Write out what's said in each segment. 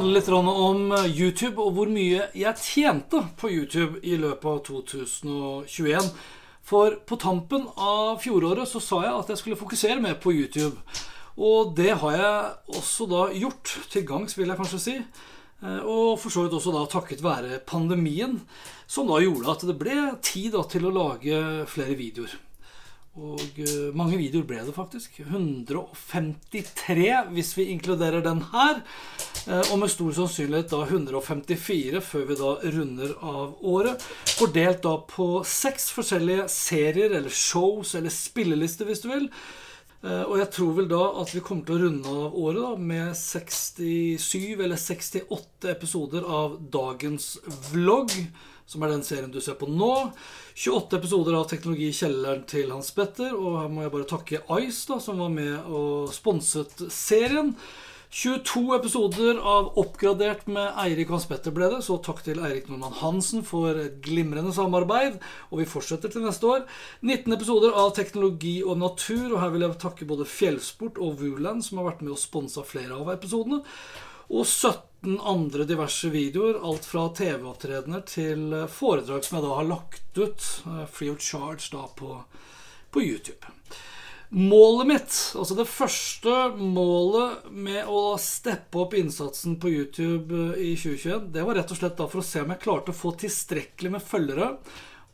handle litt om eh, YouTube og hvor mye jeg tjente på YouTube i løpet av 2021. For på tampen av fjoråret så sa jeg at jeg skulle fokusere mer på YouTube. Og det har jeg også da gjort. Til gangs, vil jeg kanskje si. Eh, Og for så vidt også da takket være pandemien, som da gjorde at det ble tid til å lage flere videoer. Og eh, mange videoer ble det faktisk. 153 hvis vi inkluderer den her. Eh, Og med stor sannsynlighet da 154 før vi da runder av året. Fordelt da på seks forskjellige serier eller shows eller spillelister, hvis du vil. Eh, Og jeg tror vel da at vi kommer til å runde av året da med 67 eller 68 episoder av dagens vlogg, som er den serien du ser på nå. 28 episoder av Teknologi i kjelleren til Hans Petter. Og her må jeg bare takke Ice, da, som var med og sponset serien. 22 episoder av Oppgradert med Eirik Hans Petter ble det, så takk til Eirik Nordmann Hansen for et glimrende samarbeid. Og vi fortsetter til neste år. 19 episoder av Teknologi og natur, og her vil jeg takke både Fjellsport og Wuland, som har vært med og sponsa flere av episodene. Og 17 andre diverse videoer, alt fra TV-opptredener til foredrag som jeg da har lagt ut eh, free of charge da på, på YouTube. Målet mitt, altså det første målet med å steppe opp innsatsen på YouTube eh, i 2021, det var rett og slett da for å se om jeg klarte å få tilstrekkelig med følgere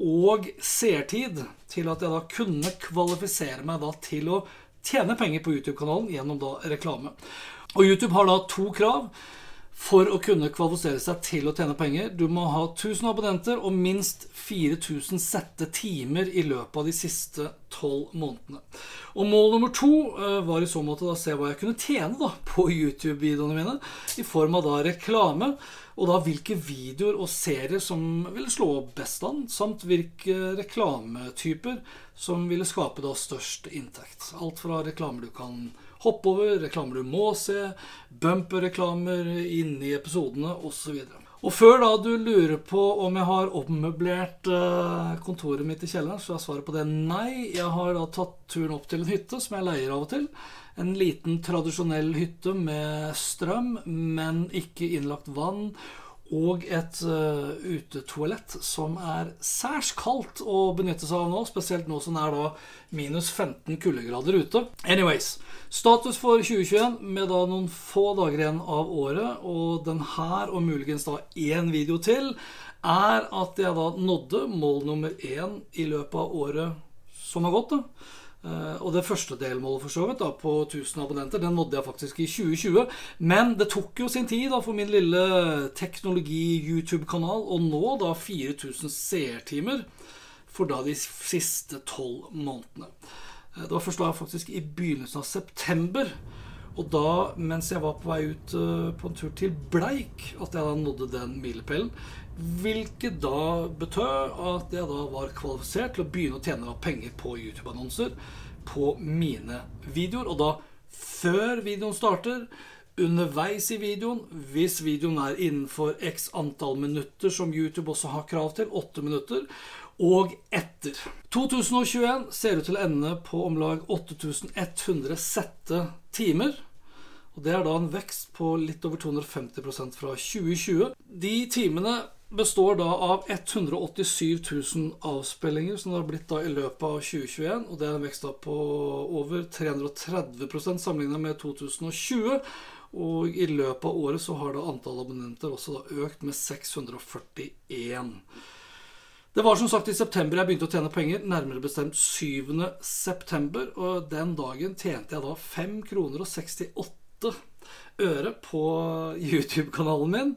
og seertid til at jeg da kunne kvalifisere meg da til å tjene penger på YouTube-kanalen gjennom da reklame. Og YouTube har da to krav for å kunne kvalifisere seg til å tjene penger. Du må ha 1000 abonnenter og minst 4000 sette timer i løpet av de siste 12 månedene. Og mål nummer to eh, var i så måte da se hva jeg kunne tjene da på YouTube-videoene mine i form av da reklame. Og da hvilke videoer og serier som ville slå best an, samt hvilke reklametyper som ville skape da størst inntekt. Alt fra reklamer du kan hoppe over, reklamer du må se, bumper-reklamer inni episodene osv. Og før da du lurer på om jeg har ommøblert eh, kontoret mitt i kjelleren, så er svaret på det nei. Jeg har da tatt turen opp til en hytte som jeg leier av og til. En liten, tradisjonell hytte med strøm, men ikke innlagt vann. Og et uh, utetoalett som er særs kaldt å benytte seg av nå. Spesielt nå som det er da minus 15 kuldegrader ute. Anyways. Status for 2021 med da noen få dager igjen av året, og den her og muligens da én video til, er at jeg da nådde mål nummer én i løpet av året som har gått. da. Uh, og det første delmålet for så vidt da, på 1000 abonnenter Den nådde jeg faktisk i 2020. Men det tok jo sin tid da, for min lille teknologi-YouTube-kanal å nå da 4000 seertimer for da de siste tolv månedene. Uh, det var først da faktisk i begynnelsen av september. Og da, mens jeg var på vei ut uh, på en tur til Bleik, at jeg da nådde den milepælen. Hvilket da betød at jeg da var kvalifisert til å begynne å tjene penger på YouTube-annonser på mine videoer. Og da før videoen starter, underveis i videoen, hvis videoen er innenfor x antall minutter, som YouTube også har krav til, åtte minutter, og etter. 2021 ser ut til å ende på om lag 8100 sette timer. Og Det er da en vekst på litt over 250% fra 2020. De timene består da av 187 000 avspillinger, som det har blitt da i løpet av 2021. Og det er en vekst da på over 330% sammenlignet med 2020. Og i løpet av året så har da antall abonnenter også da økt med 641. Det var som sagt i september jeg begynte å tjene penger, nærmere bestemt 7. september. Og den dagen tjente jeg da 5 kroner og 68 øre på YouTube-kanalen min.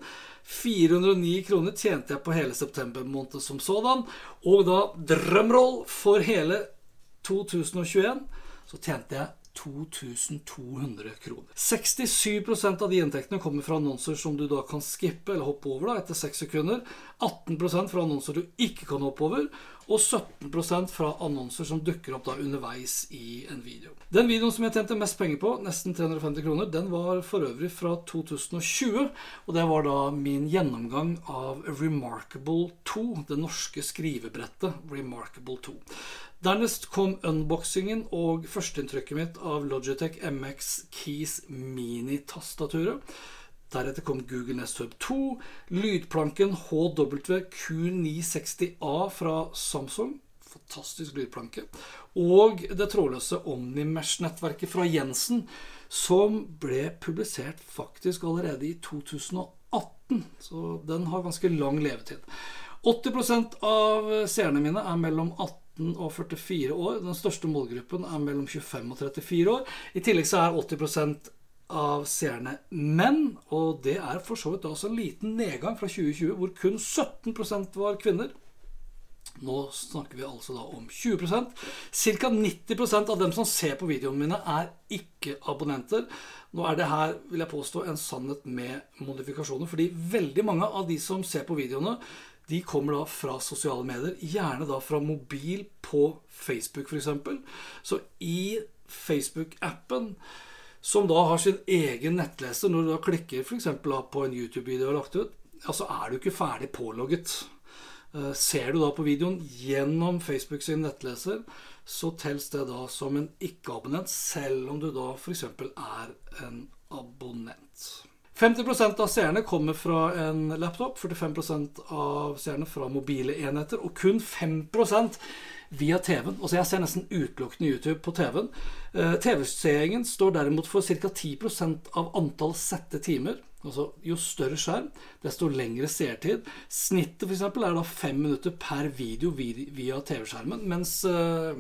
409 kroner tjente jeg på hele september måned som sådan. Og da, drømroll, for hele 2021 så tjente jeg 2200 kroner. 67% av de inntektene kommer fra annonser som du da kan skippe eller hoppe over da, etter 6 sekunder. 18% fra annonser du ikke kan hoppe over. Og 17% fra annonser som dukker opp da underveis i en video. Den videoen som jeg tjente mest penger på, nesten 350 kroner, den var for øvrig fra 2020. Og det var da min gjennomgang av Remarkable 2, det norske skrivebrettet Remarkable 2. Dernest kom unboxingen og førsteinntrykket mitt av Logitech MX Keys Mini-tastaturet. Deretter kom Google Nest Hub 2, lydplanken HWQ960A fra Samsung. Fantastisk lydplanke. Og det trådløse Omnimesh-nettverket fra Jensen, som ble publisert faktisk allerede i 2018. Så den har ganske lang levetid. 80 av seerne mine er mellom 18 og 44 år. Den største målgruppen er mellom 25 og 34 år. I tillegg så er 80 av seerne menn, og det er for så vidt også en liten nedgang fra 2020, hvor kun 17% var kvinner. Nå snakker vi altså da om 20% Ca. 90% av dem som ser på videoene mine, er ikke-abonnenter. Nå er det her, vil jeg påstå, en sannhet med modifikasjoner. Fordi veldig mange av de som ser på videoene, de kommer da fra sosiale medier. Gjerne da fra mobil på Facebook, f.eks. Så i Facebook-appen, som da har sin egen nettleser, når du da klikker f.eks. på en YouTube-video og lagt ut, ja, så er du ikke ferdig pålogget. Eh, ser du da på videoen gjennom Facebook sin nettleser, så telles det da som en ikke-abonnent, selv om du da f.eks. er en abonnent. 50% av seerne kommer fra en laptop, 45% av seerne fra mobile enheter, og kun 5 via TV-en. Altså Jeg ser nesten utelukkende YouTube på TV-en. Eh, TV-seeringen står derimot for ca. 10% av antall sette timer. Altså Jo større skjerm, desto lengre seertid. Snittet eksempel, er da fem minutter per video via TV-skjermen. Mens uh,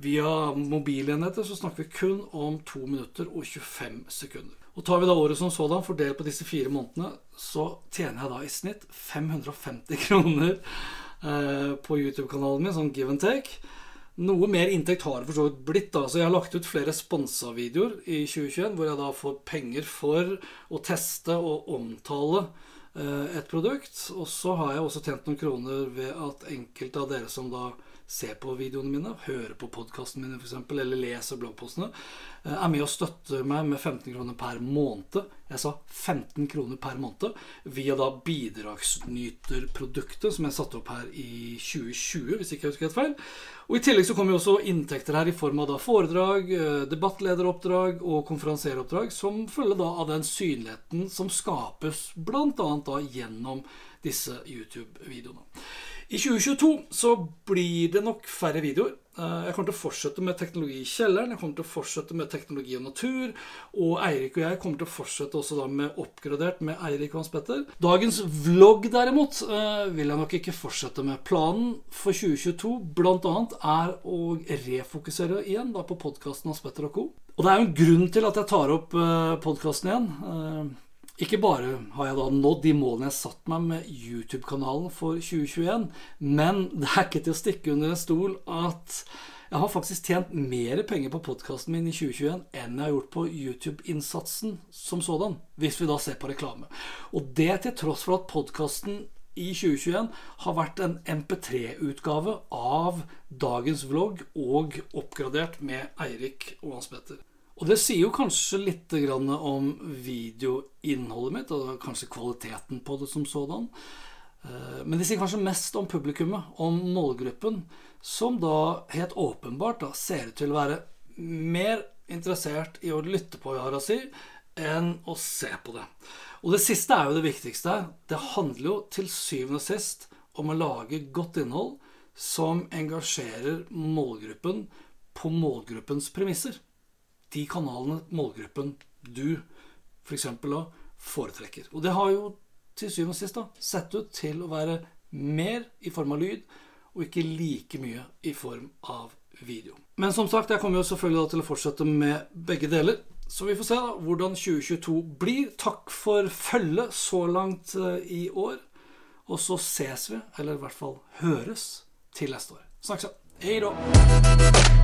via mobilenheter så snakker vi kun om 2 minutter og 25 sekunder. Og Tar vi da året som sådan, fordelt på disse fire månedene, så tjener jeg da i snitt 550 kroner eh, på YouTube-kanalen min, sånn give and take. Noe mer inntekt har det for så vidt blitt. da, så Jeg har lagt ut flere sponsa videoer i 2021 hvor jeg da får penger for å teste og omtale eh, et produkt. Og så har jeg også tjent noen kroner ved at enkelte av dere som da ser på videoene mine, hører på podkastene mine f.eks., eller leser bloggpostene, eh, er med og støtter meg med 15 kroner per måned. Jeg sa 15 kroner per måned via da bidragsnyterproduktet som jeg satte opp her i 2020, hvis ikke jeg husker helt feil. Og I tillegg så kommer jo også inntekter her i form av da foredrag, eh, debattlederoppdrag og konferansieroppdrag, som følger da av den synligheten som skapes bl.a. gjennom disse YouTube-videoene. I 2022 så blir det nok færre videoer. Eh, jeg kommer til å fortsette med teknologi i kjelleren. Jeg kommer til å fortsette med teknologi og natur. Og Eirik og jeg kommer til å fortsette også da med oppgradert med Eirik og Hans Petter. Dagens vlogg derimot eh, vil jeg nok ikke fortsette med. Planen for 2022 bl.a. er å refokusere igjen da på podkasten Hans Petter og co. Og det er jo en grunn til at jeg tar opp eh, podkasten igjen. Ikke bare har jeg da nådd de målene jeg satt meg med YouTube-kanalen for 2021, men det er ikke til å stikke under en stol at jeg har faktisk tjent mer penger på podkasten min i 2021 enn jeg har gjort på YouTube-innsatsen som sådan, hvis vi da ser på reklame. Og det til tross for at podkasten i 2021 har vært en MP3-utgave av dagens vlogg og oppgradert med Eirik og Hans Petter. Og det sier jo kanskje litt om videoinnholdet mitt, og kanskje kvaliteten på det som sådan. Eh, men det sier kanskje mest om publikummet, om målgruppen, som da helt åpenbart da ser ut til å være mer interessert i å lytte på jeg si, enn å se på det. Og det siste er jo det viktigste. Det handler jo til syvende og sist om å lage godt innhold som engasjerer målgruppen på målgruppens premisser. De kanalene målgruppen du f.eks. For foretrekker. Og det har jo til syvende og sist da, sett ut til å være mer i form av lyd, og ikke like mye i form av video. Men som sagt, jeg kommer jo selvfølgelig til å fortsette med begge deler. Så vi får se da hvordan 2022 blir. Takk for følget så langt eh, i år. Og så ses vi, eller i hvert fall høres, til neste år. Snakkes. Hei da.